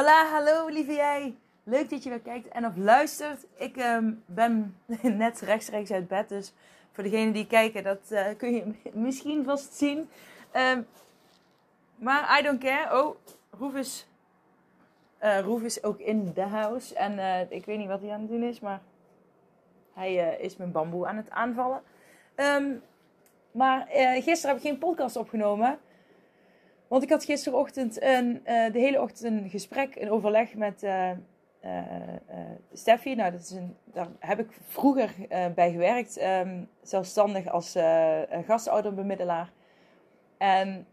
Hola, hallo lieve jij. Leuk dat je weer kijkt en of luistert. Ik um, ben net rechtstreeks uit bed, dus voor degenen die kijken, dat uh, kun je misschien vast zien. Um, maar I don't care. Oh, Roef is, is ook in de house. En uh, ik weet niet wat hij aan het doen is, maar hij is mijn bamboe aan het aanvallen. Um, maar gisteren heb ik geen podcast opgenomen. Want ik had gisterochtend een, uh, de hele ochtend een gesprek, een overleg met uh, uh, Steffi. Nou, dat is een, daar heb ik vroeger bij gewerkt, um, zelfstandig als gastouderbemiddelaar. En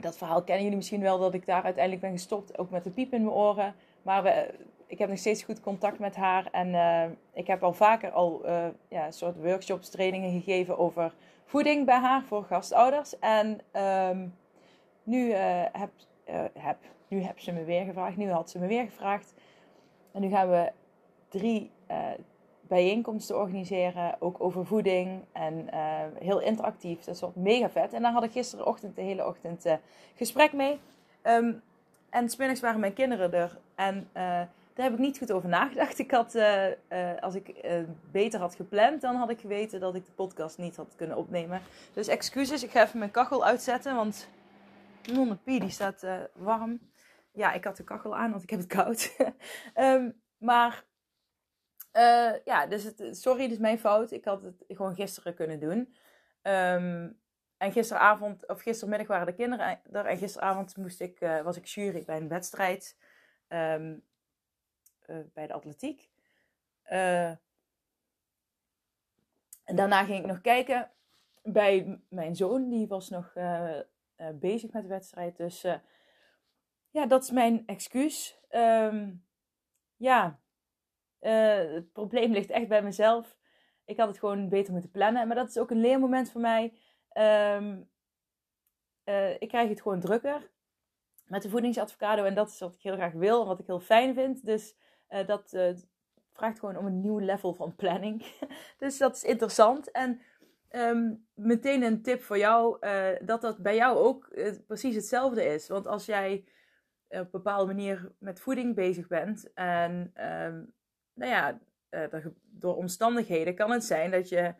dat verhaal kennen jullie misschien wel, dat ik daar uiteindelijk ben gestopt, ook met de piep in mijn oren. Maar we, ik heb nog steeds goed contact met haar. En ik heb al vaker al ja, soort workshops, trainingen gegeven over voeding bij haar voor gastouders. En... Um, nu, uh, heb, uh, heb, nu heb ze me weer gevraagd. Nu had ze me weer gevraagd. En nu gaan we drie uh, bijeenkomsten organiseren. Ook over voeding. En heel interactief. Dat wat mega vet. En daar had ik gisterenochtend de hele ochtend gesprek mee. Um, en smiddags waren mijn kinderen er. En daar heb ik niet goed over nagedacht. Ik had, als ik beter had gepland, dan had ik geweten dat ik de podcast niet had kunnen opnemen. Dus excuses, ik ga even mijn kachel uitzetten, want Nonne Pie, die staat uh, warm. Ja, ik had de kachel aan, want ik heb het koud. um, maar uh, ja, dus het, sorry, dit is mijn fout. Ik had het gewoon gisteren kunnen doen. Um, en gisteravond, of gistermiddag waren de kinderen er. En gisteravond moest ik, uh, was ik jury bij een wedstrijd um, bij de atletiek. en daarna ging ik nog kijken bij mijn zoon. Die was nog bezig met de wedstrijd. Dus uh, ja, dat is mijn excuus. Um, ja, uh, het probleem ligt echt bij mezelf. Ik had het gewoon beter moeten plannen. Maar dat is ook een leermoment voor mij. Um, ik krijg het gewoon drukker met de voedingsadvocado. En dat is wat ik heel graag wil en wat ik heel fijn vind. Dus dat vraagt gewoon om een nieuw level van planning. dus dat is interessant. En Um, meteen een tip voor jou, uh, dat dat bij jou ook uh, precies hetzelfde is. Want als jij op een bepaalde manier met voeding bezig bent en um, nou ja, uh, door omstandigheden kan het zijn dat je,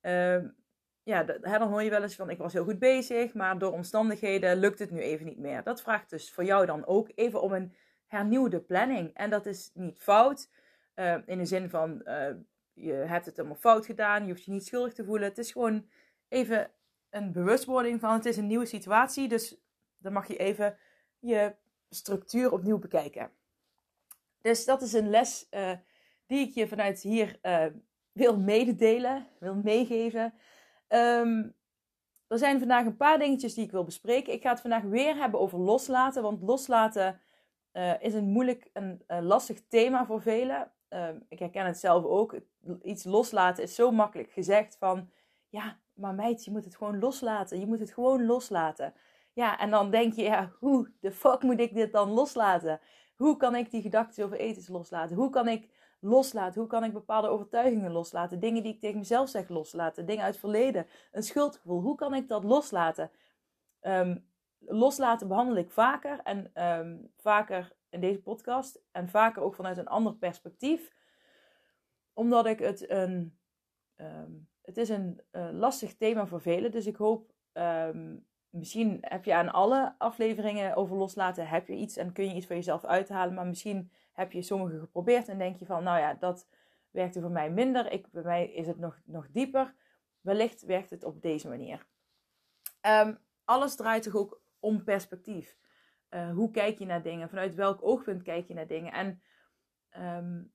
um, ja, dan hoor je wel eens van ik was heel goed bezig, maar door omstandigheden lukt het nu even niet meer. Dat vraagt dus voor jou dan ook even om een hernieuwde planning. En dat is niet fout in de zin van je hebt het helemaal fout gedaan. Je hoeft je niet schuldig te voelen. Het is gewoon even een bewustwording van het is een nieuwe situatie. Dus dan mag je even je structuur opnieuw bekijken. Dus dat is een les uh, die ik je vanuit hier uh, wil mededelen, wil meegeven. Um, er zijn vandaag een paar dingetjes die ik wil bespreken. Ik ga het vandaag weer hebben over loslaten. Want loslaten uh, is een moeilijk en lastig thema voor velen. Um, ik herken het zelf ook. Iets loslaten is zo makkelijk gezegd van, ja, maar meid, je moet het gewoon loslaten. Je moet het gewoon loslaten. Ja, en dan denk je, ja, hoe de fuck moet ik dit dan loslaten? Hoe kan ik die gedachten over eten loslaten? Hoe kan ik loslaten? Hoe kan ik bepaalde overtuigingen loslaten? Dingen die ik tegen mezelf zeg loslaten? Dingen uit het verleden? Een schuldgevoel? Hoe kan ik dat loslaten? Um, loslaten behandel ik vaker en um, vaker in deze podcast. En vaker ook vanuit een ander perspectief. Omdat ik het een. Um, het is een uh, lastig thema voor velen. Dus ik hoop. Um, misschien heb je aan alle afleveringen over loslaten. Heb je iets en kun je iets voor jezelf uithalen. Maar misschien heb je sommige geprobeerd en denk je van. Nou ja, dat werkte voor mij minder. Ik, bij mij is het nog, nog dieper. Wellicht werkt het op deze manier. Um, alles draait toch ook om perspectief. Uh, hoe kijk je naar dingen? Vanuit welk oogpunt kijk je naar dingen? En um,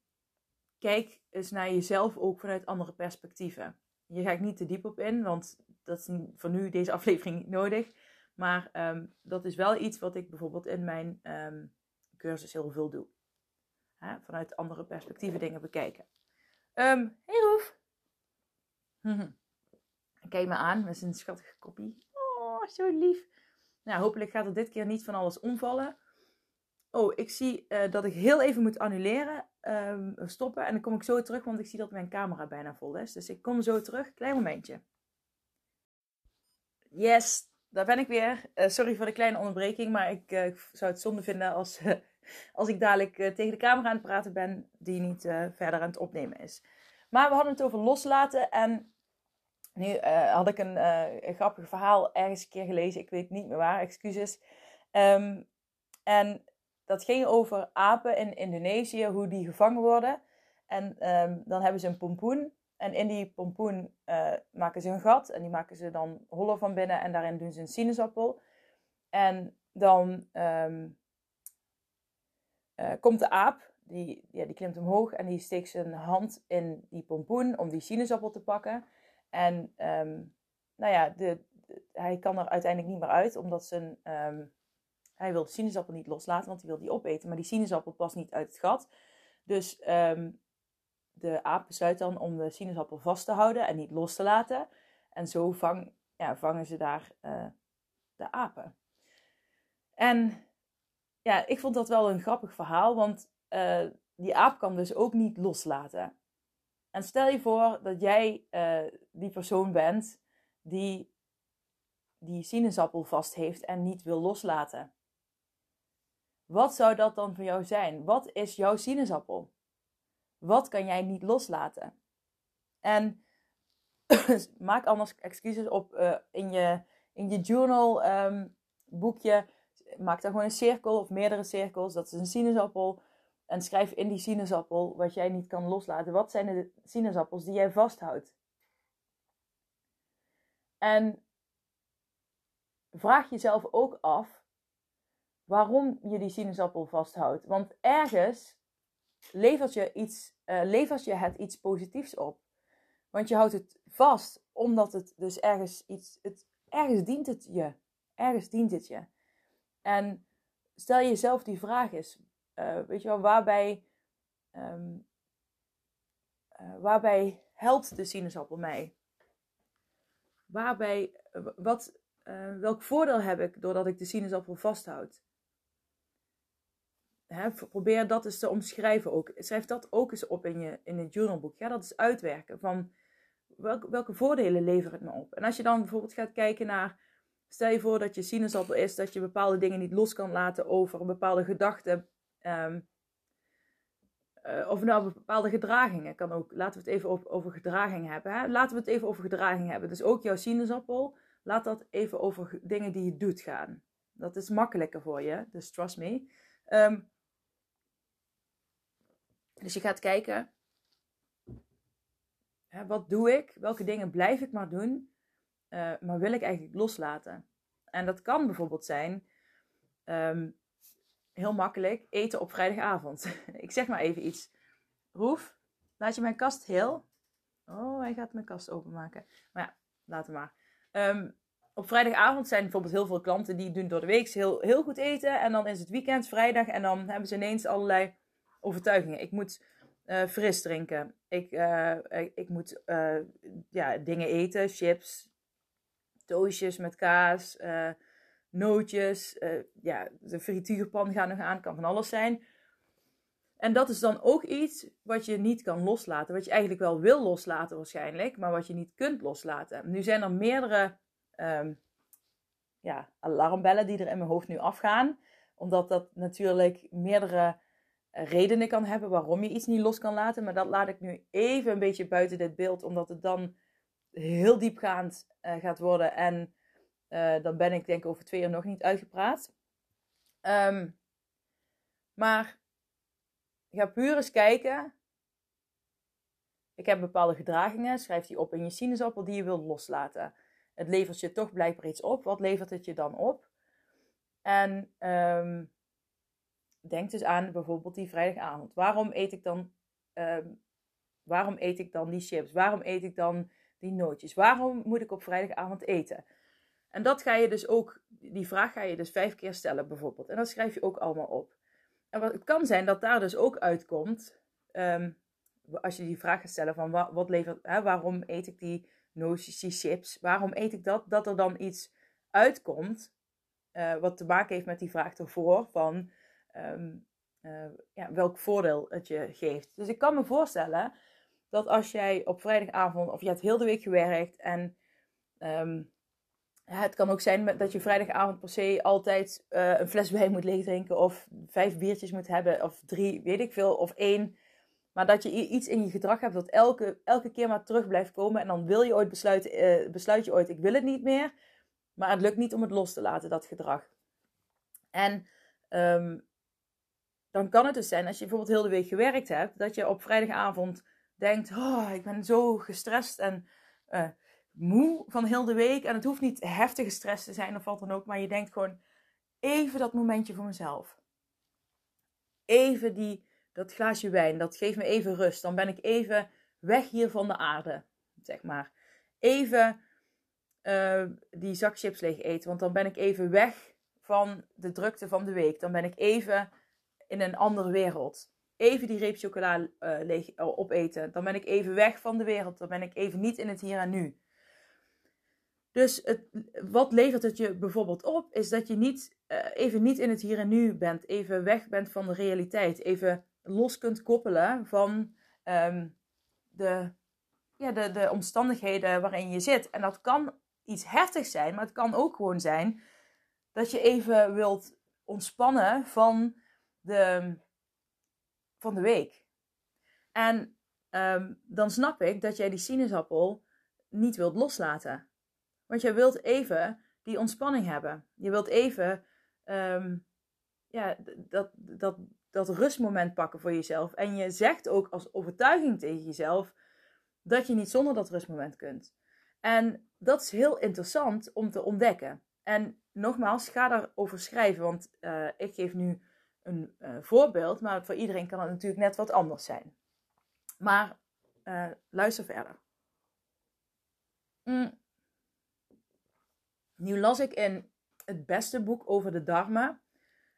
kijk eens naar jezelf ook vanuit andere perspectieven. hier ga ik niet te diep op in, want dat is voor nu deze aflevering niet nodig. Maar ehm, dat is wel iets wat ik bijvoorbeeld in mijn ehm, cursus heel veel doe. vanuit andere perspectieven dingen bekijken. Hey Roef! Kijk me aan met zijn schattige kopie. Oh, zo lief. Nou, hopelijk gaat er dit keer niet van alles omvallen. Oh, ik zie uh, dat ik heel even moet annuleren, um, stoppen. En dan kom ik zo terug, want ik zie dat mijn camera bijna vol is. Dus ik kom zo terug. Klein momentje. Yes, daar ben ik weer. Uh, sorry voor de kleine onderbreking, maar ik uh, zou het zonde vinden als, als ik dadelijk tegen de camera aan het praten ben, die niet verder aan het opnemen is. Maar we hadden het over loslaten en nu had ik een, een, grappig verhaal ergens een keer gelezen. Ik weet niet meer waar, excuses. Um, en dat ging over apen in Indonesië, hoe die gevangen worden. En ehm, dan hebben ze een pompoen. En in die pompoen uh, maken ze een gat. En die maken ze dan hollow van binnen. En daarin doen ze een sinaasappel. En dan uh, komt de aap. Die, ja, die klimt omhoog. En die steekt zijn hand in die pompoen om die sinaasappel te pakken. En um, nou ja, de, hij kan er uiteindelijk niet meer uit. Omdat zijn hij wil de sinaasappel niet loslaten, want hij wil die opeten. Maar die sinaasappel past niet uit het gat. Dus um, de aap besluit dan om de sinaasappel vast te houden en niet los te laten. En zo vang, ja, vangen ze daar uh, de apen. En ja, ik vond dat wel een grappig verhaal, want uh, die aap kan dus ook niet loslaten. En stel je voor dat jij uh, die persoon bent die die sinaasappel vast heeft en niet wil loslaten. Wat zou dat dan voor jou zijn? Wat is jouw sinaasappel? Wat kan jij niet loslaten? En maak anders excuses op uh, in, je, in je journal um, boekje. Maak daar gewoon een cirkel of meerdere cirkels. Dat is een sinaasappel. En schrijf in die sinaasappel wat jij niet kan loslaten. Wat zijn de sinaasappels die jij vasthoudt? En vraag jezelf ook af waarom je die sinaasappel vasthoudt. Want ergens levert je, iets, uh, levert je het iets positiefs op. Want je houdt het vast omdat het dus ergens iets. Het, ergens dient het je. Ergens dient het je. En stel jezelf die vraag eens. Uh, weet je wel, waarbij. Um, uh, waarbij helpt de sinaasappel mij? Waarbij. Wat, welk voordeel heb ik doordat ik de sinaasappel vasthoud? probeer dat eens te omschrijven ook. Schrijf dat ook eens op in je, in het journalboek. Ga dat eens uitwerken. Van welke, welke voordelen levert het me op? En als je dan bijvoorbeeld gaat kijken naar... Stel je voor dat je sinaasappel is, dat je bepaalde dingen niet los kan laten over bepaalde gedachten. Um, uh, of nou bepaalde gedragingen kan ook. Laten we het even over, gedraging hebben. Hè? Laten we het even over gedraging hebben. Dus ook jouw sinaasappel. Laat dat even over dingen die je doet gaan. Dat is makkelijker voor je. Dus trust me. Um, dus je gaat kijken, hè, wat doe ik? Welke dingen blijf ik maar doen? Uh, maar wil ik eigenlijk loslaten? En dat kan bijvoorbeeld zijn, um, heel makkelijk, eten op vrijdagavond. ik zeg maar even iets. Roef, laat je mijn kast heel? Oh, hij gaat mijn kast openmaken. Maar ja, laten maar. Um, op vrijdagavond zijn bijvoorbeeld heel veel klanten die doen door de week heel, heel goed eten. En dan is het weekend, vrijdag. En dan hebben ze ineens allerlei overtuigingen. Ik moet uh, fris drinken. Ik, uh, ik, moet uh, ja, dingen eten, chips, toastjes met kaas, nootjes. ja, de frituurpan gaat nog aan, kan van alles zijn. En dat is dan ook iets wat je niet kan loslaten. Wat je eigenlijk wel wil loslaten waarschijnlijk, maar wat je niet kunt loslaten. Nu zijn er meerdere um, ja, alarmbellen die er in mijn hoofd nu afgaan. Omdat dat natuurlijk meerdere redenen kan hebben waarom je iets niet los kan laten. Maar dat laat ik nu even een beetje buiten dit beeld, omdat het dan heel diepgaand uh, gaat worden. En uh, dan ben ik denk ik over twee jaar nog niet uitgepraat. Um, maar ga puur eens kijken. Ik heb bepaalde gedragingen. Schrijf die op in je sinaasappel die je wilt loslaten. Het levert je toch blijkbaar iets op. Wat levert het je dan op? En um, denk dus aan bijvoorbeeld die vrijdagavond. Waarom eet ik dan, um, waarom eet ik dan die chips? Waarom eet ik dan die nootjes? Waarom moet ik op vrijdagavond eten? En dat ga je dus ook, die vraag ga je dus vijf keer stellen bijvoorbeeld. En dat schrijf je ook allemaal op. En wat, het kan zijn dat daar dus ook uitkomt, ehm, als je die vraag gaat stellen van wat, wat levert, hè, waarom eet ik die nootjes, die chips, waarom eet ik dat? Dat er dan iets uitkomt uh, wat te maken heeft met die vraag ervoor van ehm, uh, ja, welk voordeel het je geeft. Dus ik kan me voorstellen dat als jij op vrijdagavond of je hebt heel de week gewerkt en um, het kan ook zijn dat je vrijdagavond per se altijd uh, een fles wijn moet leegdrinken of vijf biertjes moet hebben of drie, weet ik veel, of één. Maar dat je iets in je gedrag hebt dat elke, elke keer maar terug blijft komen en dan wil je ooit besluiten, uh, besluit je ooit ik wil het niet meer. Maar het lukt niet om het los te laten, dat gedrag. En um, dan kan het dus zijn, als je bijvoorbeeld heel de week gewerkt hebt, dat je op vrijdagavond denkt: Oh, ik ben zo gestrest en uh, moe van heel de week. En het hoeft niet heftige stress te zijn of wat dan ook, maar je denkt gewoon even dat momentje voor mezelf. Even die, dat glaasje wijn, dat geeft me even rust. Dan ben ik even weg hier van de aarde, zeg maar. Even uh, die zak chips leeg eten, want dan ben ik even weg van de drukte van de week. Dan ben ik even in een andere wereld. Even die reep chocola leeg, uh, opeten. Dan ben ik even weg van de wereld. Dan ben ik even niet in het hier en nu. Dus het, wat levert het je bijvoorbeeld op, is dat je niet, uh, even niet in het hier en nu bent. Even weg bent van de realiteit. Even los kunt koppelen van um, de, ja, de, de omstandigheden waarin je zit. En dat kan iets heftigs zijn, maar het kan ook gewoon zijn dat je even wilt ontspannen van de, van de week. En um, dan snap ik dat jij die sinaasappel niet wilt loslaten. Want jij wilt even die ontspanning hebben. Je wilt even um, ja, dat, dat, dat rustmoment pakken voor jezelf. En je zegt ook als overtuiging tegen jezelf dat je niet zonder dat rustmoment kunt. En dat is heel interessant om te ontdekken. En nogmaals, ga daarover schrijven, want uh, ik geef nu een uh, voorbeeld, maar voor iedereen kan het natuurlijk net wat anders zijn. Maar uh, luister verder. Mm. Nu las ik in het beste boek over de Dharma.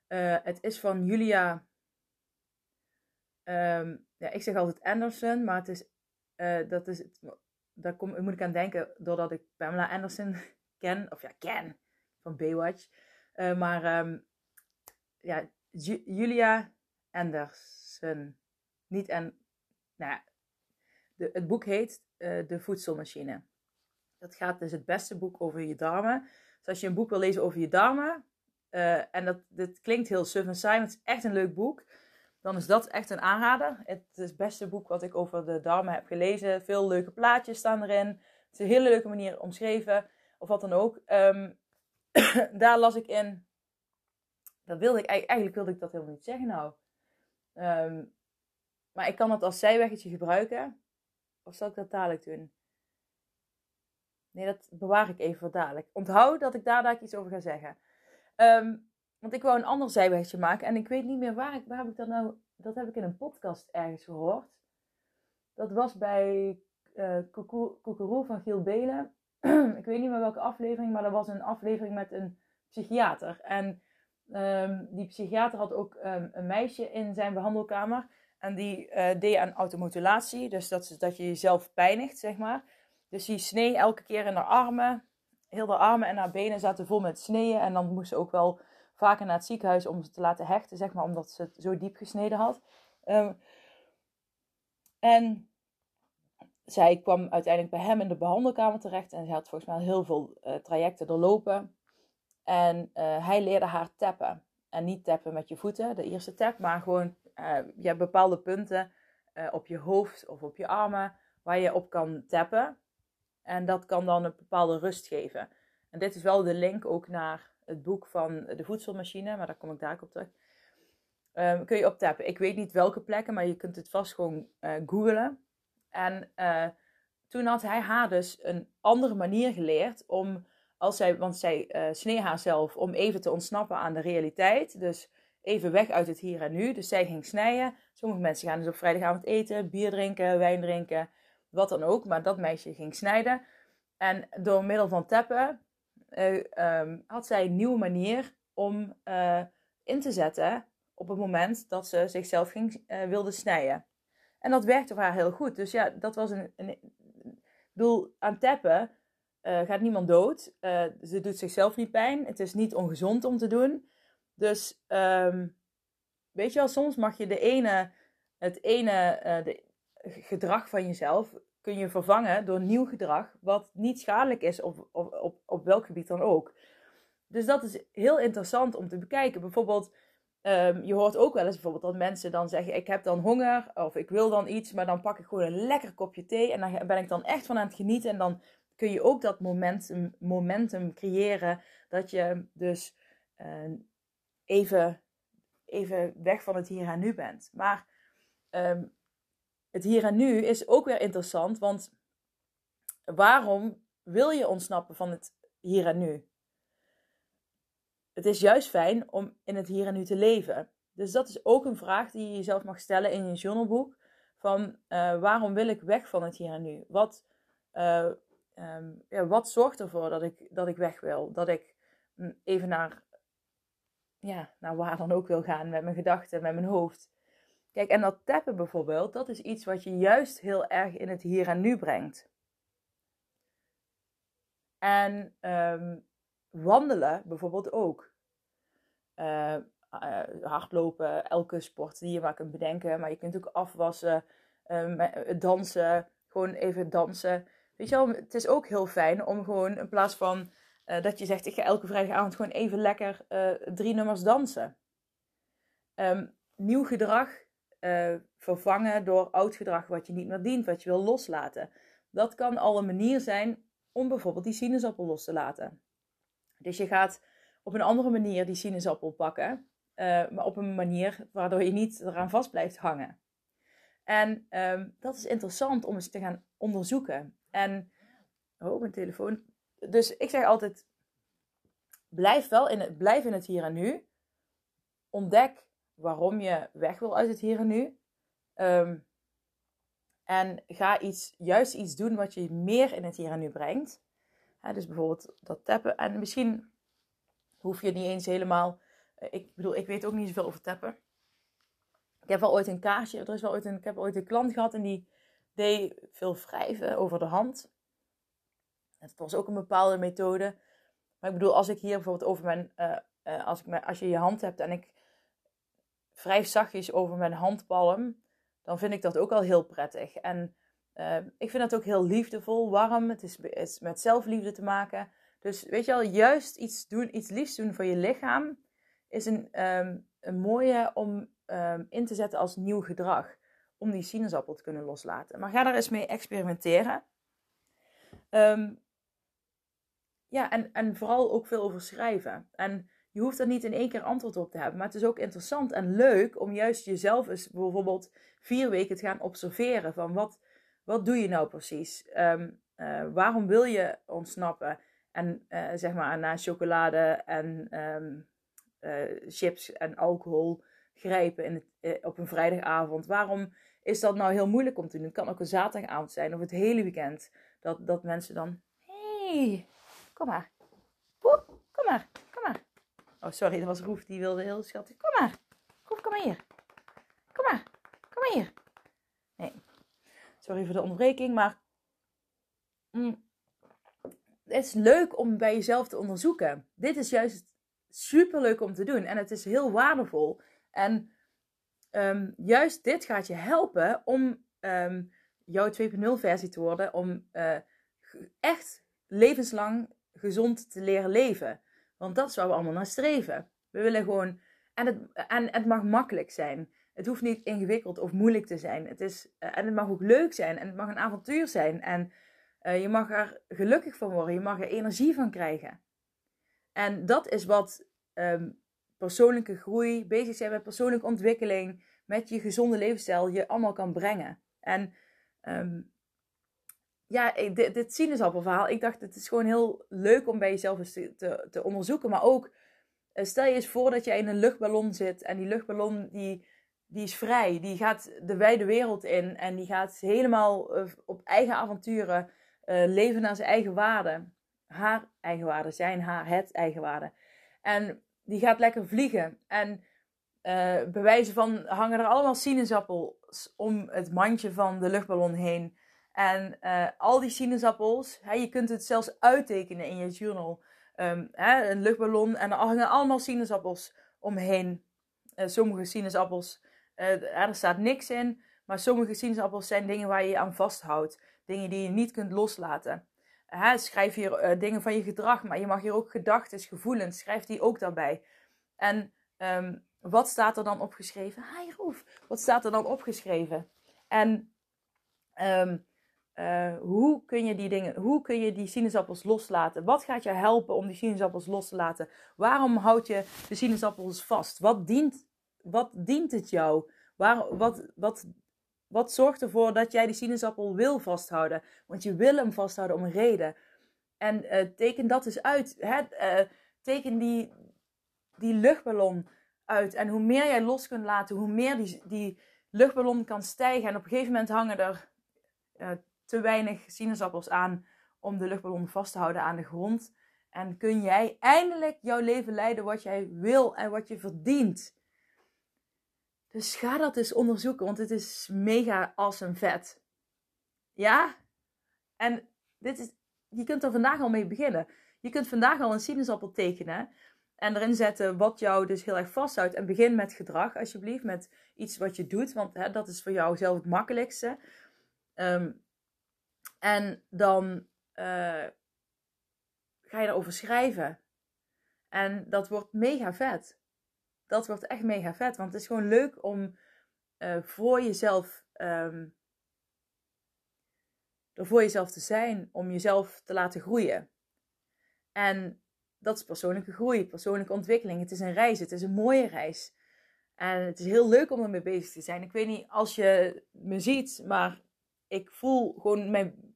Uh, het is van Julia. Um, ja, ik zeg altijd Anderson, maar het is, dat is daar kom, moet ik aan denken doordat ik Pamela Anderson ken. Of ja, ken van Baywatch. maar um, ja, Julia Anderson. Niet en. Nou het boek heet uh, De Voedselmachine. Dat gaat dus het beste boek over je darmen. Dus als je een boek wil lezen over je darmen. Uh, en dat dit klinkt heel suf en saai, maar het is echt een leuk boek. Dan is dat echt een aanrader. Het is het beste boek wat ik over de darmen heb gelezen. Veel leuke plaatjes staan erin. Het is een hele leuke manier omschreven. Of wat dan ook. Um, daar las ik in dat wilde ik eigenlijk wilde ik dat helemaal niet zeggen nou. Um, maar ik kan het als zijweggetje gebruiken. Of zal ik dat dadelijk doen? Nee, dat bewaar ik even voor dadelijk. Onthoud dat ik daar, daar iets over ga zeggen. Um, want ik wou een ander zijweggetje maken. En ik weet niet meer waar, ik, waar heb ik dat nou... Dat heb ik in een podcast ergens gehoord. Dat was bij uh, Koekeroe van Giel Belen. ik weet niet meer welke aflevering. Maar dat was een aflevering met een psychiater. En Um, die psychiater had ook um, een meisje in zijn behandelkamer. En die uh, deed aan automutilatie. Dus dat dat je jezelf pijnigt, zeg maar. Dus die snee elke keer in haar armen. Heel haar armen en haar benen zaten vol met sneeën. En dan moest ze ook wel vaker naar het ziekenhuis om ze te laten hechten, zeg maar. Omdat ze het zo diep gesneden had. Um, en zij kwam uiteindelijk bij hem in de behandelkamer terecht. En ze had volgens mij heel veel uh, trajecten doorlopen. En uh, hij leerde haar tappen. En niet tappen met je voeten, de eerste tap, maar gewoon uh, je hebt bepaalde punten op je hoofd of op je armen waar je op kan tappen. En dat kan dan een bepaalde rust geven. En dit is wel de link ook naar het boek van de voedselmachine, maar daar kom ik daar op terug. Um, kun je op tappen. Ik weet niet welke plekken, maar je kunt het vast gewoon googlen. En toen had hij haar dus een andere manier geleerd om als zij, want zij uh, snee haarzelf om even te ontsnappen aan de realiteit. Dus even weg uit het hier en nu. Dus zij ging snijden. Sommige mensen gaan dus op vrijdagavond eten, bier drinken, wijn drinken. Wat dan ook. Maar dat meisje ging snijden. En door middel van tappen uh, had zij een nieuwe manier om uh, in te zetten op het moment dat ze zichzelf ging, uh, wilde snijden. En dat werkte voor haar heel goed. Dus ja, dat was een. een ik bedoel, aan tappen gaat niemand dood. ze doet zichzelf niet pijn. Het is niet ongezond om te doen. Dus um, weet je wel, soms mag je de ene, het ene de gedrag van jezelf kun je vervangen door nieuw gedrag, wat niet schadelijk is op, op, op, welk gebied dan ook. Dus dat is heel interessant om te bekijken. Bijvoorbeeld, um, je hoort ook wel eens bijvoorbeeld dat mensen dan zeggen: Ik heb dan honger of ik wil dan iets, maar dan pak ik gewoon een lekker kopje thee en dan ben ik dan echt van aan het genieten. En dan kun je ook dat momentum, momentum creëren dat je dus uh, even, even weg van het hier en nu bent. Maar um, het hier en nu is ook weer interessant, want waarom wil je ontsnappen van het hier en nu? Het is juist fijn om in het hier en nu te leven. Dus dat is ook een vraag die je jezelf mag stellen in je journalboek. Van uh, waarom wil ik weg van het hier en nu? Wat, uh, um, ja, wat zorgt ervoor dat ik, dat ik weg wil? Dat ik mm, even naar, ja, naar waar dan ook wil gaan met mijn gedachten, met mijn hoofd. Kijk, en dat tappen bijvoorbeeld, dat is iets wat je juist heel erg in het hier en nu brengt. En um, wandelen bijvoorbeeld ook. Uh, uh, hardlopen, elke sport die je maar kunt bedenken. Maar je kunt ook afwassen, um, dansen, gewoon even dansen. Weet je wel, het is ook heel fijn om gewoon in plaats van dat je zegt: ik ga elke vrijdagavond gewoon even lekker drie nummers dansen. Um, nieuw gedrag uh, vervangen door oud gedrag wat je niet meer dient, wat je wil loslaten. Dat kan al een manier zijn om bijvoorbeeld die sinaasappel los te laten. Dus je gaat op een andere manier die sinaasappel pakken, uh, maar op een manier waardoor je niet eraan vast blijft hangen. En um, dat is interessant om eens te gaan onderzoeken. En, oh, mijn telefoon. Dus ik zeg altijd, blijf wel in het, blijf in het hier en nu. Ontdek waarom je weg wil uit het hier en nu. Um, en ga iets, juist iets doen wat je meer in het hier en nu brengt. dus bijvoorbeeld dat tappen. En misschien hoef je niet eens helemaal. Eh, ik bedoel, ik weet ook niet zoveel over tappen. Ik heb wel ooit een kaartje. Er is wel ooit een, ik heb ooit een klant gehad en die deed veel wrijven over de hand. Dat was ook een bepaalde methode. Maar ik bedoel, als ik hier bijvoorbeeld over mijn. Uh, uh, als, als je je hand hebt en ik vrij zachtjes over mijn handpalm, dan vind ik dat ook al heel prettig. En uh, ik vind dat ook heel liefdevol, warm. Het is, met zelfliefde te maken. Dus weet je wel, juist iets doen, iets liefs doen voor je lichaam, is een, um, een mooie om um, in te zetten als nieuw gedrag. Om die sinaasappel te kunnen loslaten. Maar ga daar eens mee experimenteren. Um, ja, en, en vooral ook veel over schrijven. En je hoeft er niet in één keer antwoord op te hebben. Maar het is ook interessant en leuk om juist jezelf eens bijvoorbeeld vier weken te gaan observeren. Van wat, wat doe je nou precies? Um, uh, waarom wil je ontsnappen? En uh, zeg maar naar chocolade en um, uh, chips en alcohol grijpen in het, op een vrijdagavond. Waarom is dat nou heel moeilijk om te doen? Het kan ook een zaterdagavond zijn of het hele weekend. Dat, dat mensen dan... hey, kom maar. Kom maar. Oh, sorry, dat was Roef. Die wilde heel schattig. Kom maar. Roef, kom maar hier. Kom maar. Kom maar hier. Nee. Sorry voor de onderbreking, maar... Mm, het is leuk om bij jezelf te onderzoeken. Dit is juist super leuk om te doen. En het is heel waardevol. En um, juist dit gaat je helpen om um, jouw 2.0 versie te worden. Om uh, echt levenslang gezond te leren leven. Want dat is waar we allemaal naar streven. We willen gewoon. En het, en het mag makkelijk zijn. Het hoeft niet ingewikkeld of moeilijk te zijn. Het is, eh, en het mag ook leuk zijn. En het mag een avontuur zijn. En uh, je mag er gelukkig van worden. Je mag er energie van krijgen. En dat is wat um, persoonlijke groei, bezig zijn met persoonlijke ontwikkeling, met je gezonde levensstijl, je allemaal kan brengen. En um, ja, dit, dit sinaasappelverhaal, ik dacht het is gewoon heel leuk om bij jezelf eens te, te, onderzoeken. Maar ook, eh, stel je eens voor dat jij in een luchtballon zit en die luchtballon die, die is vrij. Die gaat de wijde wereld in en die gaat helemaal eh, op eigen avonturen uh, leven naar zijn eigen waarde. Haar eigen waarde, zijn, haar, het eigen waarde. En die gaat lekker vliegen. En uh, bij wijze van hangen er allemaal sinaasappels om het mandje van de luchtballon heen. En uh, al die sinaasappels, hè, je kunt het zelfs uittekenen in je journal. Um, hè, een luchtballon en er hangen allemaal sinaasappels omheen. Uh, sommige sinaasappels, er staat niks in. Maar sommige sinaasappels zijn dingen waar je je aan vasthoudt. Dingen die je niet kunt loslaten. Hè, schrijf hier dingen van je gedrag, maar je mag hier ook gedachten, gevoelens, schrijf die ook daarbij. En um, wat staat er dan opgeschreven? Hi Roef, wat staat er dan opgeschreven? En um, uh, hoe kun je die dingen, hoe kun je die sinaasappels loslaten? Wat gaat je helpen om die sinaasappels los te laten? Waarom houd je de sinaasappels vast? Wat dient, wat dient het jou? Waar, wat, wat wat zorgt ervoor dat jij die sinaasappel wil vasthouden? Want je wil hem vasthouden om een reden. En uh, teken dat eens uit. Hè? Uh, teken die, die luchtballon uit. En hoe meer jij los kunt laten, hoe meer die, die luchtballon kan stijgen. En op een gegeven moment hangen er te weinig sinaasappels aan om de luchtballon vast te houden aan de grond. En kun jij eindelijk jouw leven leiden wat jij wil en wat je verdient. Dus ga dat eens onderzoeken, want het is mega awesome vet. Ja? En dit is, je kunt er vandaag al mee beginnen. Je kunt vandaag al een sinaasappel tekenen. En erin zetten wat jou dus heel erg vasthoudt. En begin met gedrag, alsjeblieft. Met iets wat je doet. Want hè, dat is voor jou zelf het makkelijkste. Um, en dan uh, ga je erover schrijven. En dat wordt mega vet dat wordt echt mega vet. Want het is gewoon leuk om uh, voor jezelf. Um, er voor jezelf te zijn, om jezelf te laten groeien. En dat is persoonlijke groei, persoonlijke ontwikkeling. Het is een reis, het is een mooie reis. En het is heel leuk om ermee bezig te zijn. Ik weet niet als je me ziet, maar ik voel gewoon mijn,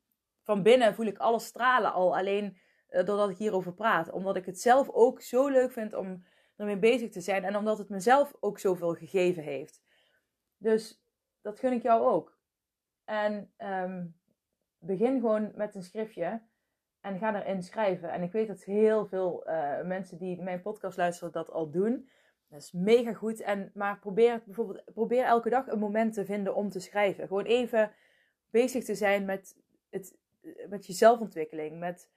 van binnen voel ik alles stralen al. Alleen uh, doordat ik hierover praat. Omdat ik het zelf ook zo leuk vind om ermee bezig te zijn. En omdat het mezelf ook zoveel gegeven heeft. Dus dat gun ik jou ook. En um, begin gewoon met een schriftje. En ga erin schrijven. En ik weet dat heel veel uh, mensen die mijn podcast luisteren dat al doen. Dat is mega goed. En, maar probeer, bijvoorbeeld, probeer elke dag een moment te vinden om te schrijven. Gewoon even bezig te zijn met, het, met je zelfontwikkeling. Met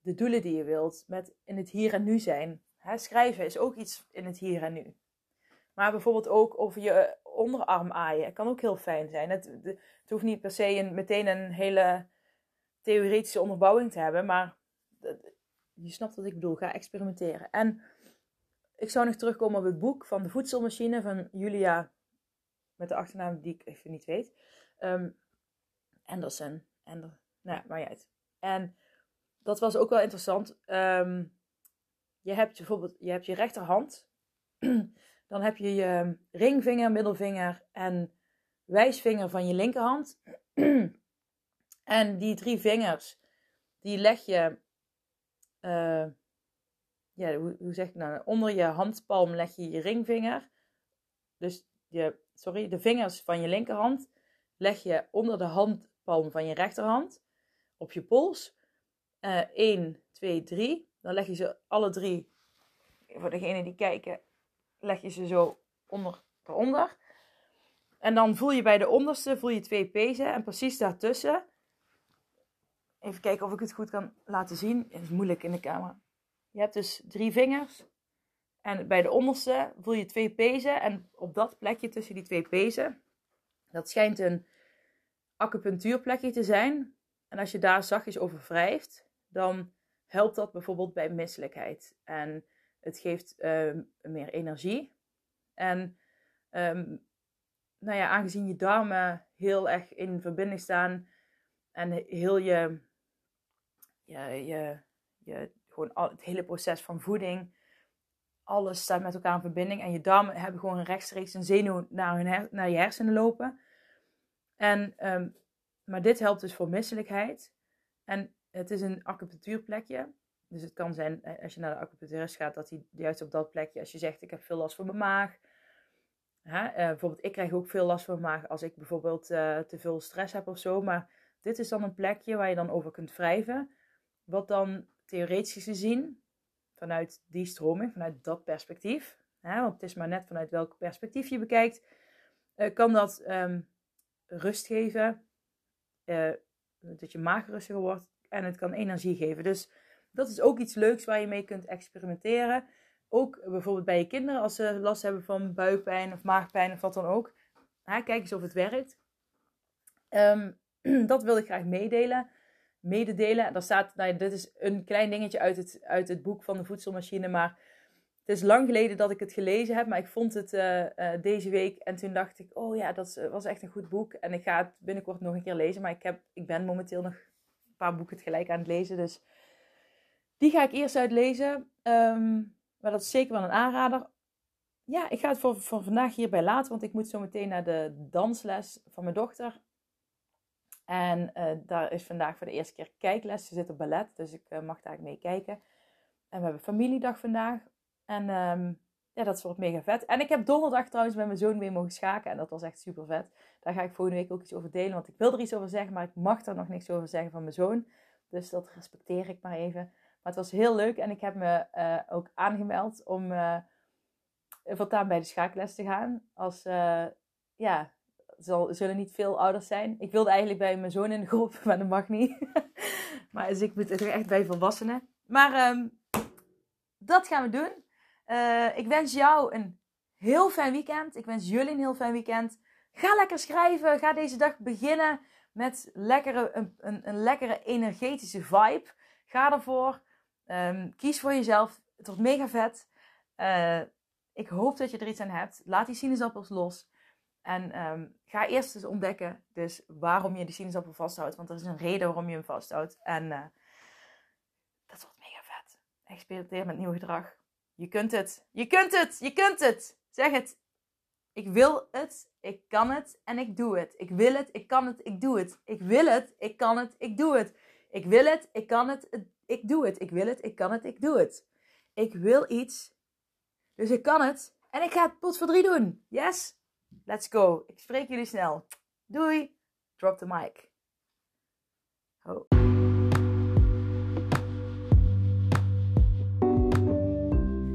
de doelen die je wilt. Met in het hier en nu zijn. Hè, schrijven is ook iets in het hier en nu. Maar bijvoorbeeld ook over je onderarm aaien. Het kan ook heel fijn zijn. Het, het hoeft niet per se een, meteen een hele theoretische onderbouwing te hebben. Maar je snapt wat ik bedoel. Ga experimenteren. En ik zou nog terugkomen op het boek van de voedselmachine van Julia. Met de achternaam die ik even niet weet. Um, Anderson. Ander, nou maar uit. En dat was ook wel interessant. Um, je hebt bijvoorbeeld je, hebt je rechterhand. Dan heb je je ringvinger, middelvinger en wijsvinger van je linkerhand. en die drie vingers, die leg je, uh, ja, hoe, hoe zeg ik nou, onder je handpalm leg je je ringvinger. Dus je, sorry, de vingers van je linkerhand leg je onder de handpalm van je rechterhand op je pols. Uh, 1, 2, 3. Dan leg je ze alle drie, voor degenen die kijken, leg je ze zo onder, eronder. En dan voel je bij de onderste voel je twee pezen en precies daartussen. Even kijken of ik het goed kan laten zien. Het is moeilijk in de camera. Je hebt dus drie vingers. En bij de onderste voel je twee pezen. En op dat plekje tussen die twee pezen, dat schijnt een acupunctuurplekje te zijn. En als je daar zachtjes over wrijft, dan helpt dat bijvoorbeeld bij misselijkheid. En het geeft uh, meer energie. En um, nou ja, aangezien je darmen heel erg in verbinding staan en heel je, je, je, je gewoon al, het hele proces van voeding, alles staat met elkaar in verbinding. En je darmen hebben gewoon rechtstreeks een zenuw naar, hun naar je hersenen lopen. En, um, maar dit helpt dus voor misselijkheid. En het is een acupunctuurplekje. Dus het kan zijn, eh, als je naar de acupuncturist gaat, dat hij juist op dat plekje, als je zegt, ik heb veel last van mijn maag, Hè? Uh, bijvoorbeeld, ik krijg ook veel last van mijn maag als ik bijvoorbeeld uh, te veel stress heb of zo. Maar dit is dan een plekje waar je dan over kunt wrijven. Wat dan theoretisch gezien, vanuit die stroming, vanuit dat perspectief, hè, want het is maar net vanuit welk perspectief je bekijkt, kan dat um, rust geven, dat je maag rustiger wordt en het kan energie geven. Dus dat is ook iets leuks waar je mee kunt experimenteren. Ook bijvoorbeeld bij je kinderen, als ze last hebben van buikpijn of maagpijn of wat dan ook. kijk eens of het werkt. Um, dat wil ik graag meedelen. Mededelen. Daar staat, nou dit is een klein dingetje uit het, uit het boek van de voedselmachine. Maar het is lang geleden dat ik het gelezen heb. Maar ik vond het uh, uh, deze week. En toen dacht ik, oh ja, dat was echt een goed boek. En ik ga het binnenkort nog een keer lezen. Maar ik, heb, ik ben momenteel nog een paar boeken tegelijk aan het lezen. Dus die ga ik eerst uitlezen. Um, maar dat is zeker wel een aanrader. Ja, ik ga het voor, voor vandaag hierbij laten, want ik moet zo meteen naar de dansles van mijn dochter. En daar is vandaag voor de eerste keer kijkles. Ze zit op ballet, dus ik mag daar mee kijken. En we hebben familiedag vandaag. En um, ja, dat wordt mega vet. En ik heb donderdag trouwens met mijn zoon weer mogen schaken. En dat was echt super vet. Daar ga ik volgende week ook iets over delen. Want ik wil er iets over zeggen, maar ik mag er nog niks over zeggen van mijn zoon. Dus dat respecteer ik maar even. Maar het was heel leuk en ik heb me uh, ook aangemeld om uh, voortaan bij de schaakles te gaan. Als, uh, ja, zal, zullen niet veel ouders zijn. Ik wilde eigenlijk bij mijn zoon in de groep, maar dat mag niet. maar dus ik moet echt bij volwassenen. Maar um, dat gaan we doen. Ik wens jou een heel fijn weekend. Ik wens jullie een heel fijn weekend. Ga lekker schrijven. Ga deze dag beginnen met lekkere, een, een, een lekkere energetische vibe. Ga ervoor. Um, kies voor jezelf. Het wordt mega vet. Uh, ik hoop dat je er iets aan hebt. Laat die sinaasappels los. En um, ga eerst eens ontdekken dus waarom je die sinaasappel vasthoudt. Want er is een reden waarom je hem vasthoudt. En uh, dat wordt mega vet. Experimenteer met nieuw gedrag. Je kunt het. Je kunt het. Je kunt het. Zeg het. Ik wil het. Ik kan het. En ik doe het. Ik wil het. Ik kan het. Ik doe het. Ik wil het. Ik kan het. Ik doe het. Ik wil het. Ik kan het ik doe het. Ik wil het. Ik kan het. Ik doe het. Ik wil iets. Dus ik kan het. En ik ga het pot voor drie doen. Yes? Let's go. Ik spreek jullie snel. Doei. Drop the mic. Oh.